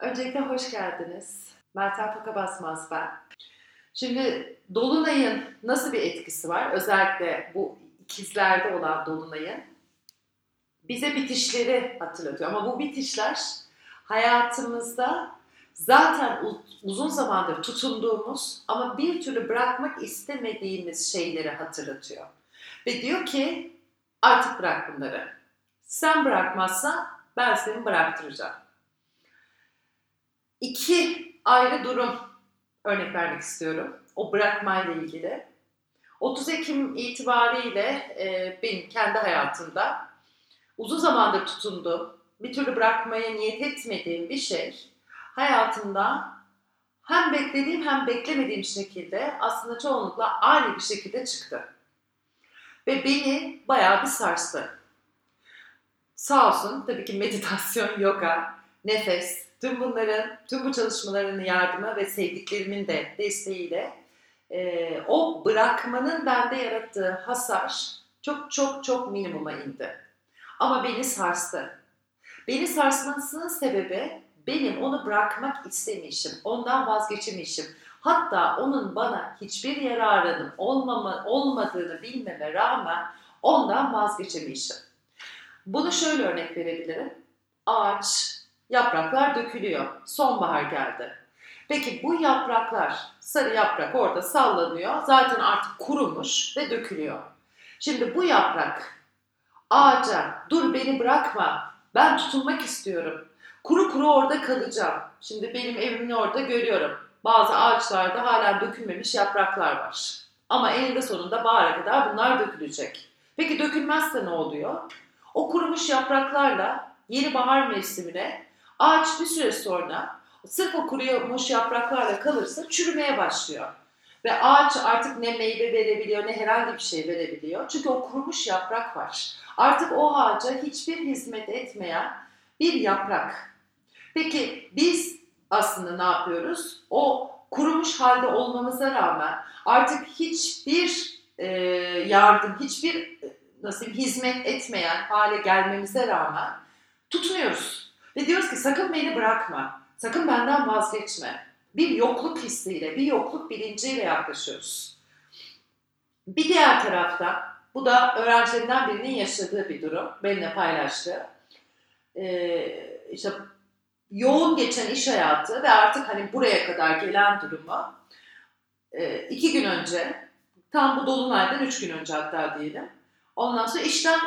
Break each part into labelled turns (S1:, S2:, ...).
S1: Öncelikle hoş geldiniz. Meltem Toka Basmaz ben. Şimdi Dolunay'ın nasıl bir etkisi var? Özellikle bu ikizlerde olan Dolunay'ın bize bitişleri hatırlatıyor. Ama bu bitişler hayatımızda zaten uzun zamandır tutunduğumuz ama bir türlü bırakmak istemediğimiz şeyleri hatırlatıyor. Ve diyor ki artık bırak bunları. Sen bırakmazsan ben seni bıraktıracağım. İki ayrı durum örnek vermek istiyorum. O bırakmayla ilgili. 30 Ekim itibariyle e, benim kendi hayatımda uzun zamandır tutunduğum, bir türlü bırakmaya niyet etmediğim bir şey hayatımda hem beklediğim hem beklemediğim şekilde aslında çoğunlukla aynı bir şekilde çıktı. Ve beni bayağı bir sarstı. Sağ olsun tabii ki meditasyon, yoga, nefes, tüm bunların, tüm bu çalışmaların yardımı ve sevdiklerimin de desteğiyle e, o bırakmanın bende yarattığı hasar çok çok çok minimuma indi. Ama beni sarstı. Beni sarsmasının sebebi benim onu bırakmak istemişim, ondan vazgeçemişim. Hatta onun bana hiçbir yararının olmama, olmadığını bilmeme rağmen ondan vazgeçemişim. Bunu şöyle örnek verebilirim. Ağaç, yapraklar dökülüyor. Sonbahar geldi. Peki bu yapraklar, sarı yaprak orada sallanıyor. Zaten artık kurumuş ve dökülüyor. Şimdi bu yaprak ağaca dur beni bırakma ben tutunmak istiyorum. Kuru kuru orada kalacağım. Şimdi benim evimin orada görüyorum. Bazı ağaçlarda hala dökülmemiş yapraklar var. Ama eninde sonunda bahara kadar bunlar dökülecek. Peki dökülmezse ne oluyor? O kurumuş yapraklarla yeni bahar mevsimine ağaç bir süre sonra sırf o kurumuş yapraklarla kalırsa çürümeye başlıyor. Ve ağaç artık ne meyve verebiliyor ne herhangi bir şey verebiliyor. Çünkü o kurumuş yaprak var. Artık o ağaca hiçbir hizmet etmeyen bir yaprak. Peki biz aslında ne yapıyoruz? O kurumuş halde olmamıza rağmen artık hiçbir e, yardım, hiçbir nasıl hizmet etmeyen hale gelmemize rağmen tutunuyoruz. Ve diyoruz ki sakın beni bırakma, sakın benden vazgeçme. Bir yokluk hissiyle, bir yokluk bilinciyle yaklaşıyoruz. Bir diğer tarafta, bu da öğrencilerinden birinin yaşadığı bir durum, benimle paylaştı. Ee, işte yoğun geçen iş hayatı ve artık hani buraya kadar gelen durumu e, iki gün önce, tam bu dolunaydan üç gün önce hatta diyelim, ondan sonra işten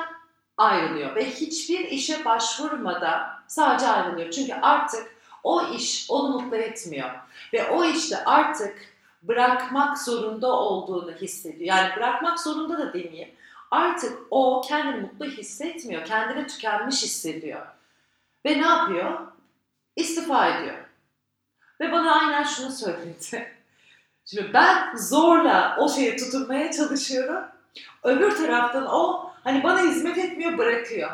S1: ayrılıyor ve hiçbir işe başvurmadan sadece ayrılıyor. Çünkü artık o iş onu mutlu etmiyor ve o işte artık bırakmak zorunda olduğunu hissediyor. Yani bırakmak zorunda da demeyeyim. Artık o kendini mutlu hissetmiyor, kendini tükenmiş hissediyor. Ve ne yapıyor? İstifa ediyor. Ve bana aynen şunu söyledi. Şimdi ben zorla o şeye tutunmaya çalışıyorum. Öbür taraftan o hani bana hizmet etmiyor bırakıyor.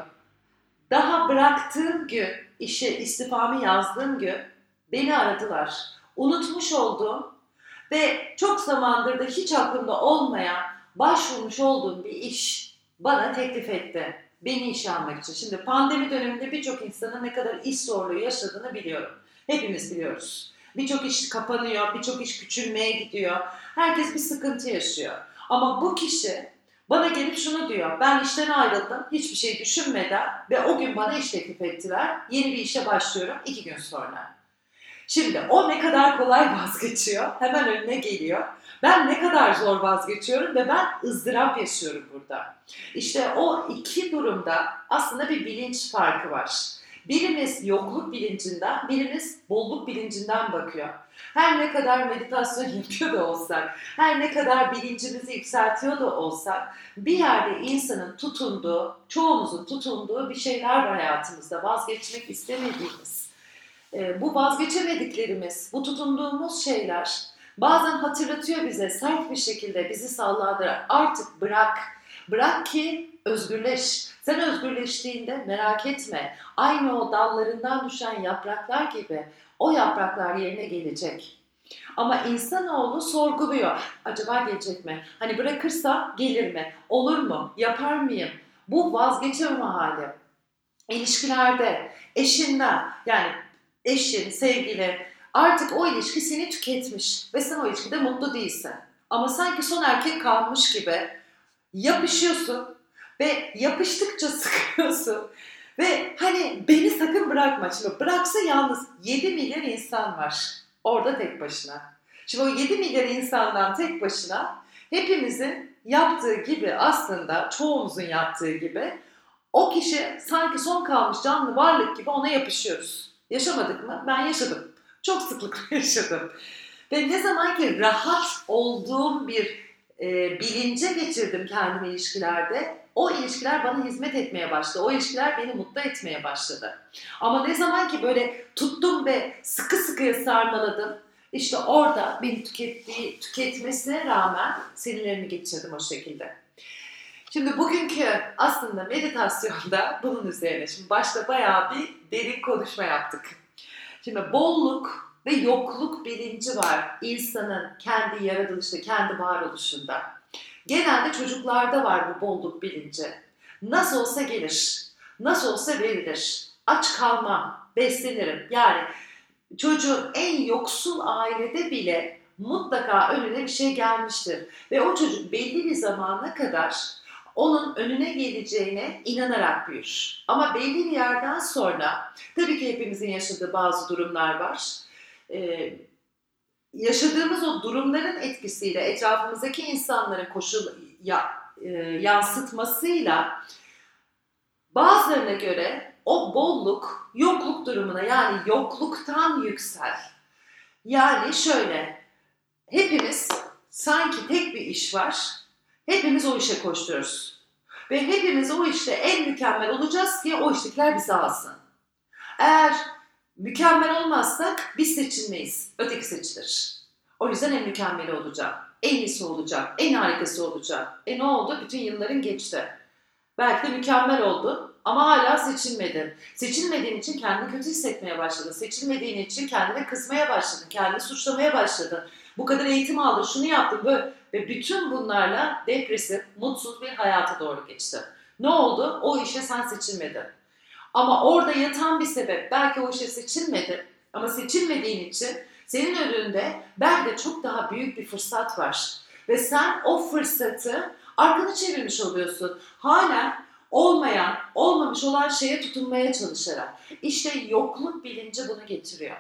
S1: Daha bıraktığım gün, işe istifamı yazdığım gün beni aradılar. Unutmuş olduğum ve çok zamandır da hiç aklımda olmayan başvurmuş olduğum bir iş bana teklif etti. Beni işe almak için. Şimdi pandemi döneminde birçok insanın ne kadar iş zorluğu yaşadığını biliyorum. Hepimiz biliyoruz. Birçok iş kapanıyor, birçok iş küçülmeye gidiyor. Herkes bir sıkıntı yaşıyor. Ama bu kişi bana gelip şunu diyor. Ben işten ayrıldım. Hiçbir şey düşünmeden ve o gün bana iş teklif ettiler. Yeni bir işe başlıyorum iki gün sonra. Şimdi o ne kadar kolay vazgeçiyor. Hemen önüne geliyor. Ben ne kadar zor vazgeçiyorum ve ben ızdırap yaşıyorum burada. İşte o iki durumda aslında bir bilinç farkı var. Birimiz yokluk bilincinden, birimiz bolluk bilincinden bakıyor. Her ne kadar meditasyon yapıyor da olsak, her ne kadar bilincimizi yükseltiyor da olsak, bir yerde insanın tutunduğu, çoğumuzun tutunduğu bir şeyler var hayatımızda, vazgeçmek istemediğimiz. Ee, bu vazgeçemediklerimiz, bu tutunduğumuz şeyler bazen hatırlatıyor bize sert bir şekilde bizi sallandırarak artık bırak, bırak ki özgürleş. Sen özgürleştiğinde merak etme. Aynı o dallarından düşen yapraklar gibi o yapraklar yerine gelecek. Ama insanoğlu sorguluyor. Acaba gelecek mi? Hani bırakırsa gelir mi? Olur mu? Yapar mıyım? Bu vazgeçememe hali. İlişkilerde, eşinden yani eşin, sevgilin artık o ilişki seni tüketmiş ve sen o ilişkide mutlu değilsin. Ama sanki son erkek kalmış gibi yapışıyorsun ve yapıştıkça sıkıyorsun. Ve hani beni sakın bırakma. Şimdi bıraksa yalnız 7 milyar insan var orada tek başına. Şimdi o 7 milyar insandan tek başına hepimizin yaptığı gibi aslında çoğumuzun yaptığı gibi o kişi sanki son kalmış canlı varlık gibi ona yapışıyoruz. Yaşamadık mı? Ben yaşadım. Çok sıklıkla yaşadım. Ve ne zaman ki rahat olduğum bir e, bilince geçirdim kendimi ilişkilerde, o ilişkiler bana hizmet etmeye başladı. O ilişkiler beni mutlu etmeye başladı. Ama ne zaman ki böyle tuttum ve sıkı sıkıya sarmaladım, işte orada beni tükettiği, tüketmesine rağmen sinirlerimi geçirdim o şekilde. Şimdi bugünkü aslında meditasyonda bunun üzerine, şimdi başta bayağı bir derin konuşma yaptık. Şimdi bolluk ve yokluk bilinci var insanın kendi yaratılışında, kendi varoluşunda. Genelde çocuklarda var bu bolluk bilinci. Nasıl olsa gelir, nasıl olsa verilir. Aç kalmam, beslenirim. Yani çocuğun en yoksul ailede bile mutlaka önüne bir şey gelmiştir. Ve o çocuk belli bir zamana kadar onun önüne geleceğine inanarak büyür. Ama belli bir yerden sonra, tabii ki hepimizin yaşadığı bazı durumlar var. Ee, yaşadığımız o durumların etkisiyle, etrafımızdaki insanların koşul ya, e, yansıtmasıyla bazılarına göre o bolluk yokluk durumuna yani yokluktan yüksel. Yani şöyle hepimiz sanki tek bir iş var. Hepimiz o işe koşturuyoruz. Ve hepimiz o işte en mükemmel olacağız ki o işlikler bizi alsın. Eğer mükemmel olmazsak biz seçilmeyiz. Öteki seçilir. O yüzden en mükemmeli olacağım. En iyisi olacak. En harikası olacak. E ne oldu? Bütün yılların geçti. Belki de mükemmel oldu ama hala seçilmedin. Seçilmediğin için kendini kötü hissetmeye başladın. Seçilmediğin için kendine kızmaya başladın. Kendini suçlamaya başladın. Bu kadar eğitim aldın, şunu yaptın böyle. Ve bütün bunlarla depresif, mutsuz bir hayata doğru geçti. Ne oldu? O işe sen seçilmedin. Ama orada yatan bir sebep. Belki o işe seçilmedin. Ama seçilmediğin için senin önünde belki çok daha büyük bir fırsat var. Ve sen o fırsatı arkanı çevirmiş oluyorsun. Hala olmayan, olmamış olan şeye tutunmaya çalışarak. İşte yokluk bilinci bunu getiriyor.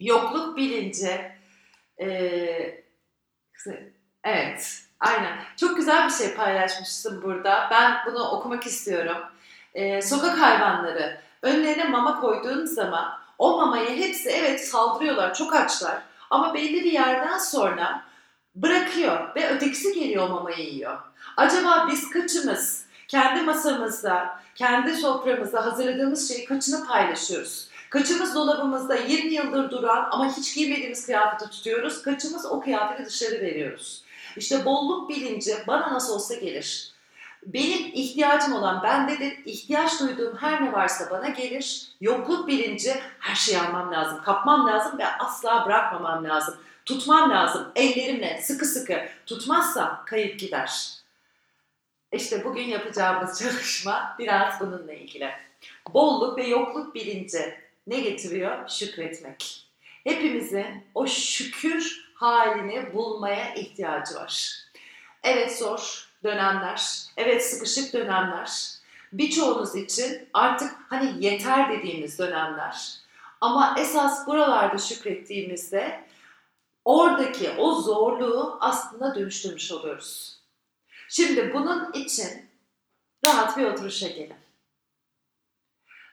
S1: Yokluk bilinci, e, evet, aynen. Çok güzel bir şey paylaşmışsın burada. Ben bunu okumak istiyorum. E, sokak hayvanları önlerine mama koyduğun zaman o mamayı hepsi evet saldırıyorlar, çok açlar. Ama belli bir yerden sonra bırakıyor ve ötekisi geliyor mamayı yiyor. Acaba biz kaçımız kendi masamızda, kendi soframızda hazırladığımız şeyi kaçını paylaşıyoruz? Kaçımız dolabımızda 20 yıldır duran ama hiç giymediğimiz kıyafeti tutuyoruz? Kaçımız o kıyafeti dışarı veriyoruz? İşte bolluk bilinci bana nasıl olsa gelir. Benim ihtiyacım olan bendedir. ihtiyaç duyduğum her ne varsa bana gelir. Yokluk bilinci her şeyi almam lazım, kapmam lazım ve asla bırakmamam lazım. Tutmam lazım ellerimle sıkı sıkı. Tutmazsam kayıp gider. İşte bugün yapacağımız çalışma biraz bununla ilgili. Bolluk ve yokluk bilinci ne getiriyor? Şükretmek. Hepimizin o şükür halini bulmaya ihtiyacı var. Evet zor dönemler, evet sıkışık dönemler. Birçoğunuz için artık hani yeter dediğimiz dönemler. Ama esas buralarda şükrettiğimizde oradaki o zorluğu aslında dönüştürmüş oluyoruz. Şimdi bunun için rahat bir oturuşa gelin.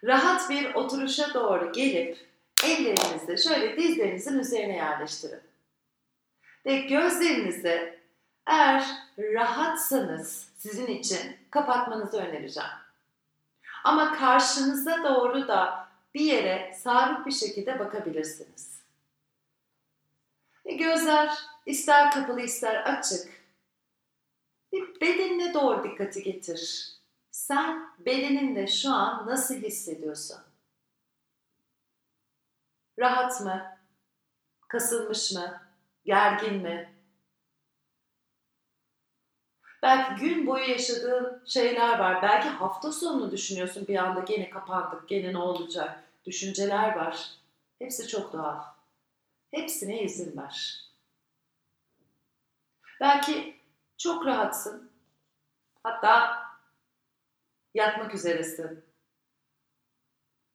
S1: Rahat bir oturuşa doğru gelip ellerinizi şöyle dizlerinizin üzerine yerleştirin. Ve gözlerinizi eğer rahatsanız sizin için kapatmanızı önereceğim. Ama karşınıza doğru da bir yere sabit bir şekilde bakabilirsiniz. Ve gözler ister kapalı ister açık bir bedenine doğru dikkati getir. Sen bedeninde şu an nasıl hissediyorsun? Rahat mı? Kasılmış mı? Gergin mi? Belki gün boyu yaşadığın şeyler var. Belki hafta sonunu düşünüyorsun bir anda gene kapandık, gene ne olacak? Düşünceler var. Hepsi çok doğal. Hepsine izin ver. Belki çok rahatsın. Hatta yatmak üzeresin.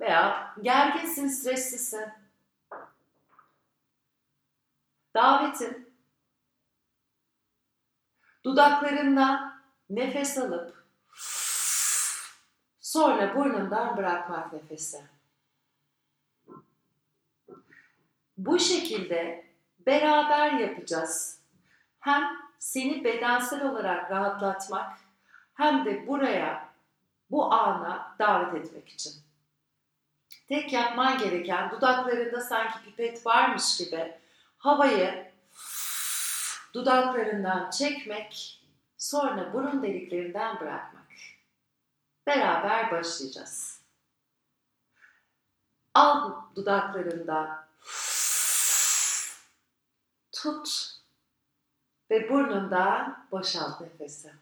S1: Veya gerginsin, streslisin. Davetin dudaklarından nefes alıp sonra burnundan bırakmak nefesi. Bu şekilde beraber yapacağız. Hem seni bedensel olarak rahatlatmak hem de buraya bu ana davet etmek için. Tek yapman gereken dudaklarında sanki pipet varmış gibi havayı dudaklarından çekmek, sonra burun deliklerinden bırakmak. Beraber başlayacağız. Al dudaklarından tut ve burnundan boşalt nefesi.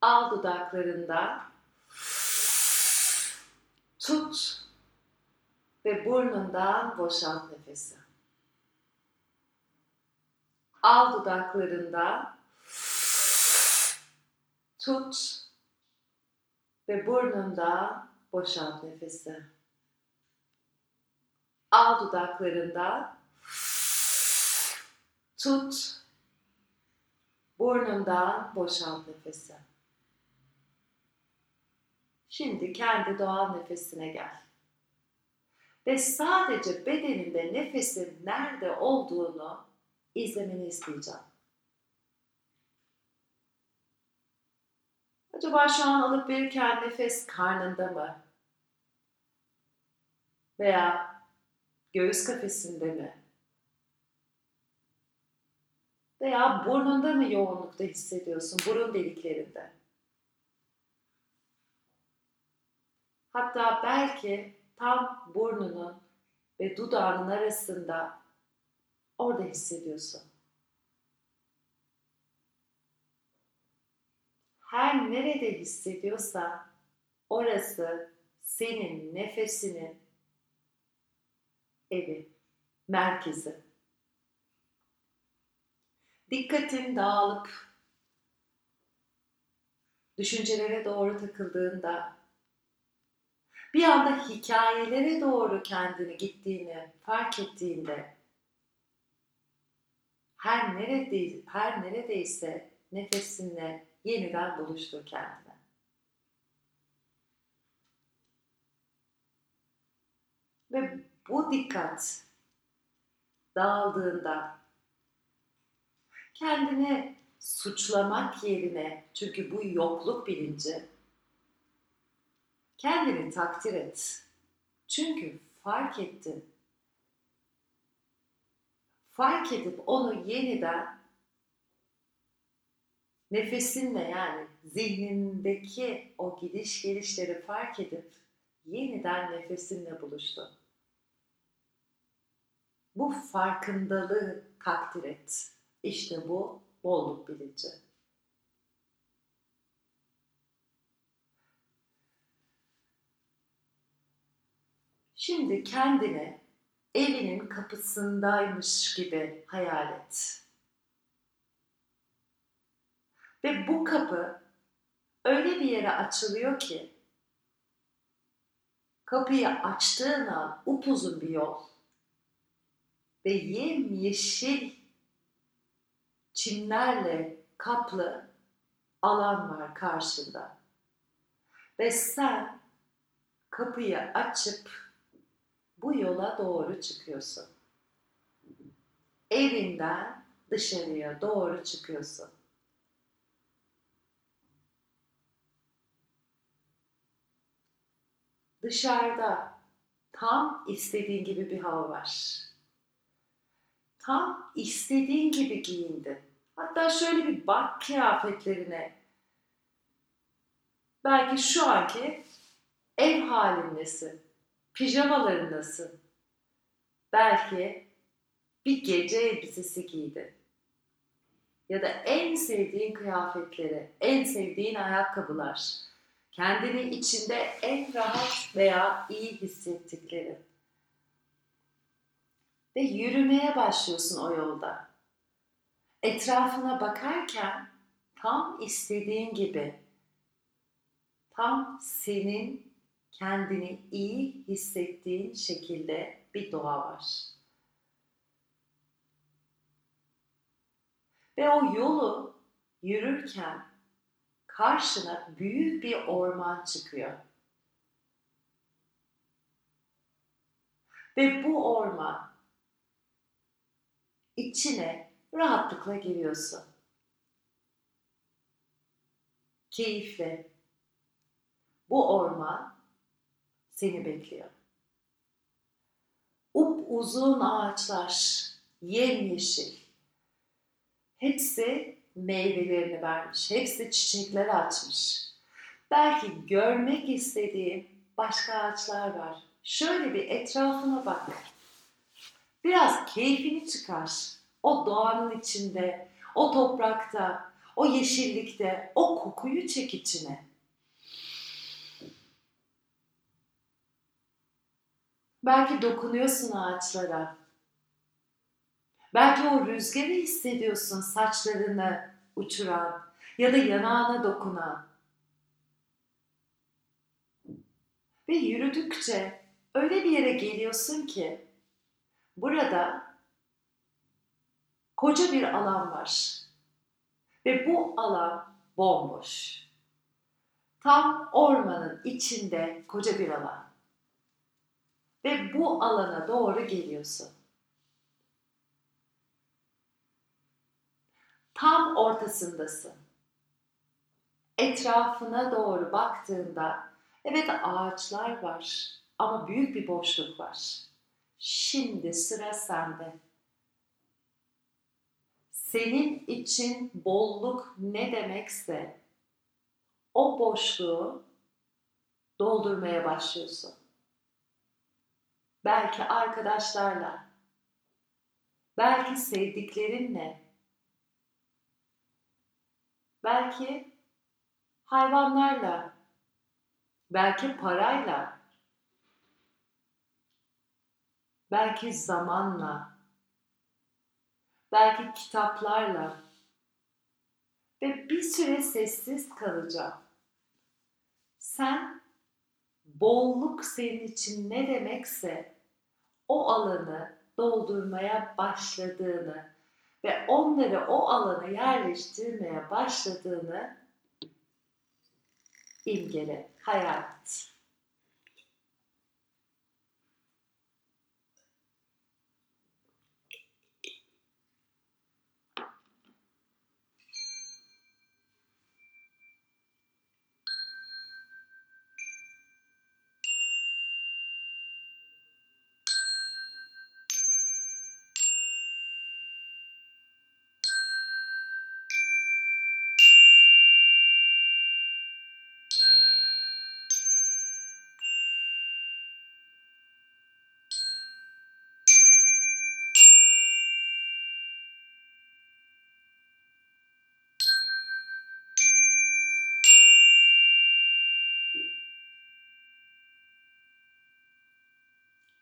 S1: Al dudaklarından tut ve burnundan boşalt nefesi. Al dudaklarından tut ve burnundan boşalt nefesi. Al dudaklarından tut burnundan boşalt nefesi. Şimdi kendi doğal nefesine gel. Ve sadece bedeninde nefesin nerede olduğunu izlemeni isteyeceğim. Acaba şu an alıp verirken nefes karnında mı? Veya göğüs kafesinde mi? Veya burnunda mı yoğunlukta hissediyorsun? Burun deliklerinde. Hatta belki tam burnunun ve dudağının arasında orada hissediyorsun. Her nerede hissediyorsa orası senin nefesinin evi, merkezi. Dikkatin dağılıp düşüncelere doğru takıldığında bir anda hikayelere doğru kendini gittiğini fark ettiğinde her nerede her neredeyse nefesinle yeniden buluştur kendine. Ve bu dikkat dağıldığında kendini suçlamak yerine çünkü bu yokluk bilinci kendini takdir et. Çünkü fark ettin. Fark edip onu yeniden nefesinle yani zihnindeki o gidiş gelişleri fark edip yeniden nefesinle buluştu. Bu farkındalığı takdir et. İşte bu bolluk bilinci. Şimdi kendini evinin kapısındaymış gibi hayal et. Ve bu kapı öyle bir yere açılıyor ki kapıyı açtığın an upuzun bir yol ve yemyeşil çimlerle kaplı alan var karşında. Ve sen kapıyı açıp bu yola doğru çıkıyorsun. Evinden dışarıya doğru çıkıyorsun. Dışarıda tam istediğin gibi bir hava var. Tam istediğin gibi giyindin. Hatta şöyle bir bak kıyafetlerine. Belki şu anki ev halindesin. Pijamalarındasın. Belki bir gece elbisesi giydin. Ya da en sevdiğin kıyafetleri, en sevdiğin ayakkabılar kendini içinde en rahat veya iyi hissettikleri. Ve yürümeye başlıyorsun o yolda. Etrafına bakarken tam istediğin gibi, tam senin kendini iyi hissettiğin şekilde bir doğa var. Ve o yolu yürürken karşına büyük bir orman çıkıyor. Ve bu orman içine rahatlıkla giriyorsun. Keyifle. Bu orman seni bekliyor. Up uzun ağaçlar, yemyeşil. Hepsi meyvelerini vermiş. Hepsi çiçekler açmış. Belki görmek istediğin başka ağaçlar var. Şöyle bir etrafına bak. Biraz keyfini çıkar. O doğanın içinde, o toprakta, o yeşillikte, o kokuyu çek içine. Belki dokunuyorsun ağaçlara. Belki o rüzgarı hissediyorsun saçlarını uçuran ya da yanağına dokunan. Ve yürüdükçe öyle bir yere geliyorsun ki burada koca bir alan var. Ve bu alan bomboş. Tam ormanın içinde koca bir alan. Ve bu alana doğru geliyorsun. Tam ortasındasın. Etrafına doğru baktığında evet ağaçlar var ama büyük bir boşluk var. Şimdi sıra sende. Senin için bolluk ne demekse o boşluğu doldurmaya başlıyorsun. Belki arkadaşlarla, belki sevdiklerinle, belki hayvanlarla, belki parayla, belki zamanla, belki kitaplarla ve bir süre sessiz kalacağım. Sen bolluk senin için ne demekse o alanı doldurmaya başladığını ve onları o alana yerleştirmeye başladığını imgele, hayal et.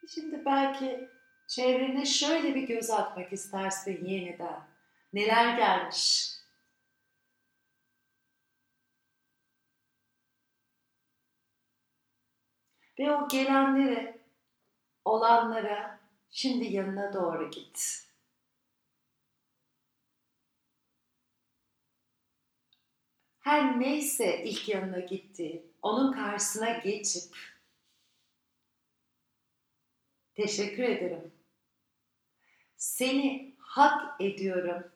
S1: Şimdi belki çevrene şöyle bir göz atmak istersin yeniden. Neler gelmiş? Ve o gelenlere, olanlara şimdi yanına doğru git. Her neyse ilk yanına gitti, onun karşısına geçip Teşekkür ederim. Seni hak ediyorum.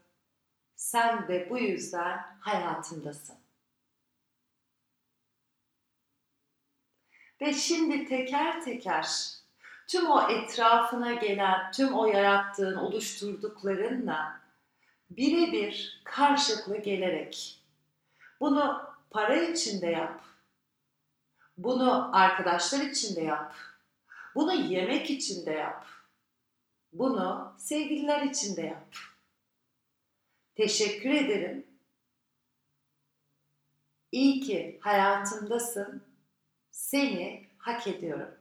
S1: Sen de bu yüzden hayatımdasın. Ve şimdi teker teker tüm o etrafına gelen, tüm o yarattığın, oluşturduklarınla birebir karşılıklı gelerek bunu para içinde yap. Bunu arkadaşlar içinde yap bunu yemek için de yap. Bunu sevgililer için de yap. Teşekkür ederim. İyi ki hayatımdasın. Seni hak ediyorum.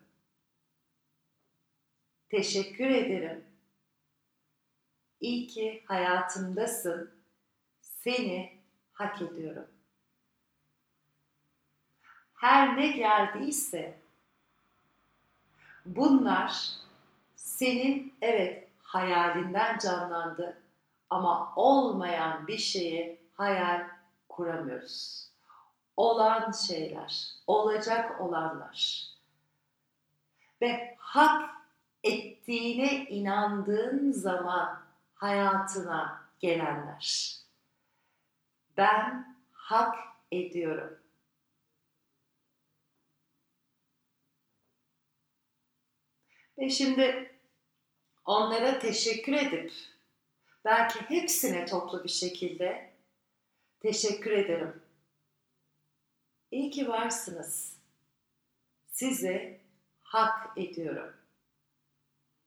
S1: Teşekkür ederim. İyi ki hayatımdasın. Seni hak ediyorum. Her ne geldiyse bunlar senin evet hayalinden canlandı ama olmayan bir şeyi hayal kuramıyoruz. Olan şeyler, olacak olanlar ve hak ettiğine inandığın zaman hayatına gelenler. Ben hak ediyorum. Ve şimdi onlara teşekkür edip belki hepsine toplu bir şekilde teşekkür ederim. İyi ki varsınız. Sizi hak ediyorum.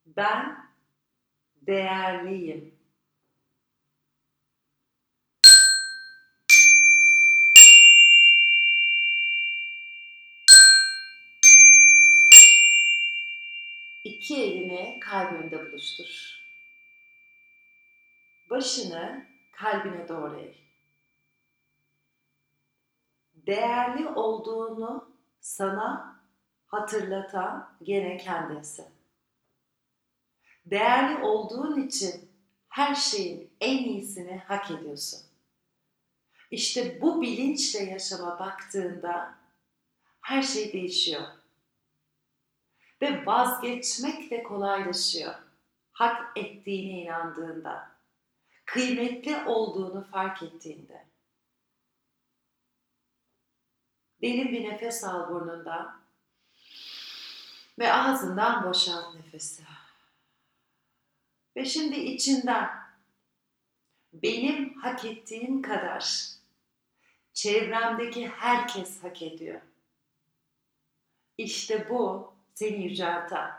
S1: Ben değerliyim. İki elini kalbinde buluştur. Başını kalbine doğru eğ. Değerli olduğunu sana hatırlatan gene kendisi. Değerli olduğun için her şeyin en iyisini hak ediyorsun. İşte bu bilinçle yaşama baktığında her şey değişiyor. Ve vazgeçmek de kolaylaşıyor. Hak ettiğine inandığında, kıymetli olduğunu fark ettiğinde. Derin bir nefes al burnundan ve ağzından boşalt nefesi. Ve şimdi içinden benim hak ettiğim kadar çevremdeki herkes hak ediyor. İşte bu seni yücelten.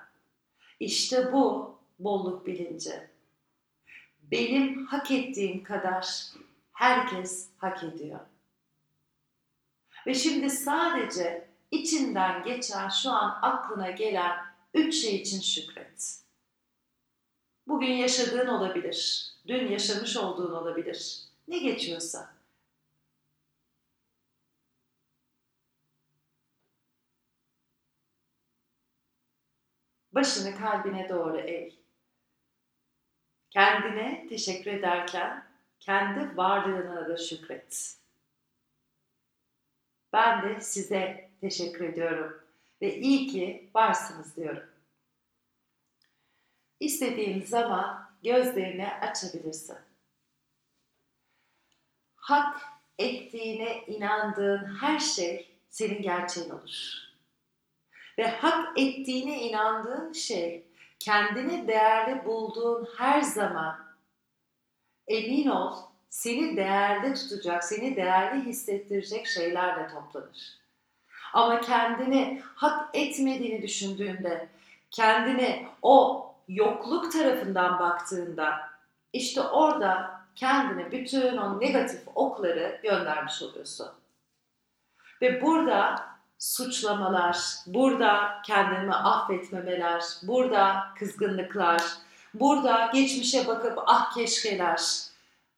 S1: İşte bu bolluk bilinci. Benim hak ettiğim kadar herkes hak ediyor. Ve şimdi sadece içinden geçen şu an aklına gelen üç şey için şükret. Bugün yaşadığın olabilir, dün yaşamış olduğun olabilir. Ne geçiyorsa. Başını kalbine doğru eğ. Kendine teşekkür ederken kendi varlığına da şükret. Ben de size teşekkür ediyorum ve iyi ki varsınız diyorum. İstediğin zaman gözlerini açabilirsin. Hak ettiğine inandığın her şey senin gerçeğin olur. Ve hak ettiğine inandığın şey kendini değerli bulduğun her zaman emin ol seni değerli tutacak, seni değerli hissettirecek şeylerle toplanır. Ama kendini hak etmediğini düşündüğünde, kendini o yokluk tarafından baktığında işte orada kendine bütün o negatif okları göndermiş oluyorsun. Ve burada suçlamalar, burada kendimi affetmemeler, burada kızgınlıklar, burada geçmişe bakıp ah keşkeler.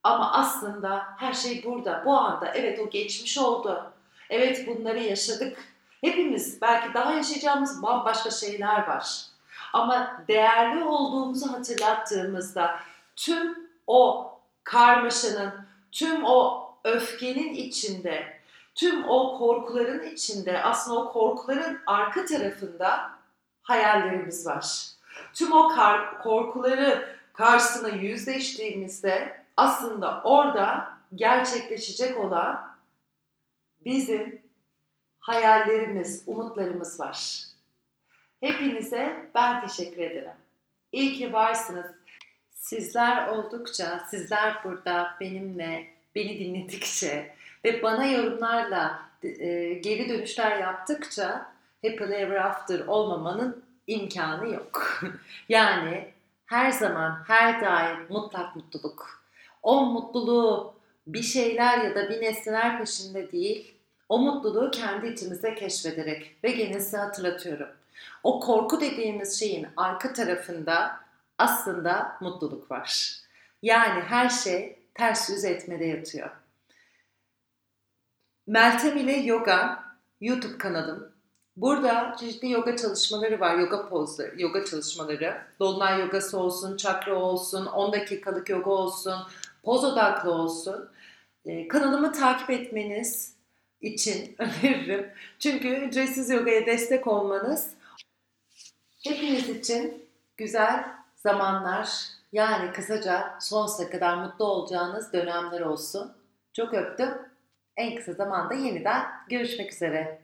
S1: Ama aslında her şey burada, bu anda. Evet o geçmiş oldu. Evet bunları yaşadık. Hepimiz belki daha yaşayacağımız bambaşka şeyler var. Ama değerli olduğumuzu hatırlattığımızda tüm o karmaşanın, tüm o öfkenin içinde, tüm o korkuların içinde aslında o korkuların arka tarafında hayallerimiz var. Tüm o kar, korkuları karşısına yüzleştiğimizde aslında orada gerçekleşecek olan bizim hayallerimiz, umutlarımız var. Hepinize ben teşekkür ederim. İyi ki varsınız. Sizler oldukça, sizler burada benimle, beni dinledikçe ve bana yorumlarla e, geri dönüşler yaptıkça happily ever after olmamanın imkanı yok. yani her zaman, her daim mutlak mutluluk. O mutluluğu bir şeyler ya da bir nesneler peşinde değil, O mutluluğu kendi içimizde keşfederek ve gene hatırlatıyorum. O korku dediğimiz şeyin arka tarafında aslında mutluluk var. Yani her şey ters yüz etmede yatıyor. Meltem ile Yoga YouTube kanalım. Burada çeşitli yoga çalışmaları var, yoga pozları, yoga çalışmaları. Dolunay yogası olsun, çakra olsun, 10 dakikalık yoga olsun, poz odaklı olsun. Ee, kanalımı takip etmeniz için öneririm. Çünkü ücretsiz yogaya destek olmanız hepiniz için güzel zamanlar, yani kısaca sonsuza kadar mutlu olacağınız dönemler olsun. Çok öptüm. En kısa zamanda yeniden görüşmek üzere.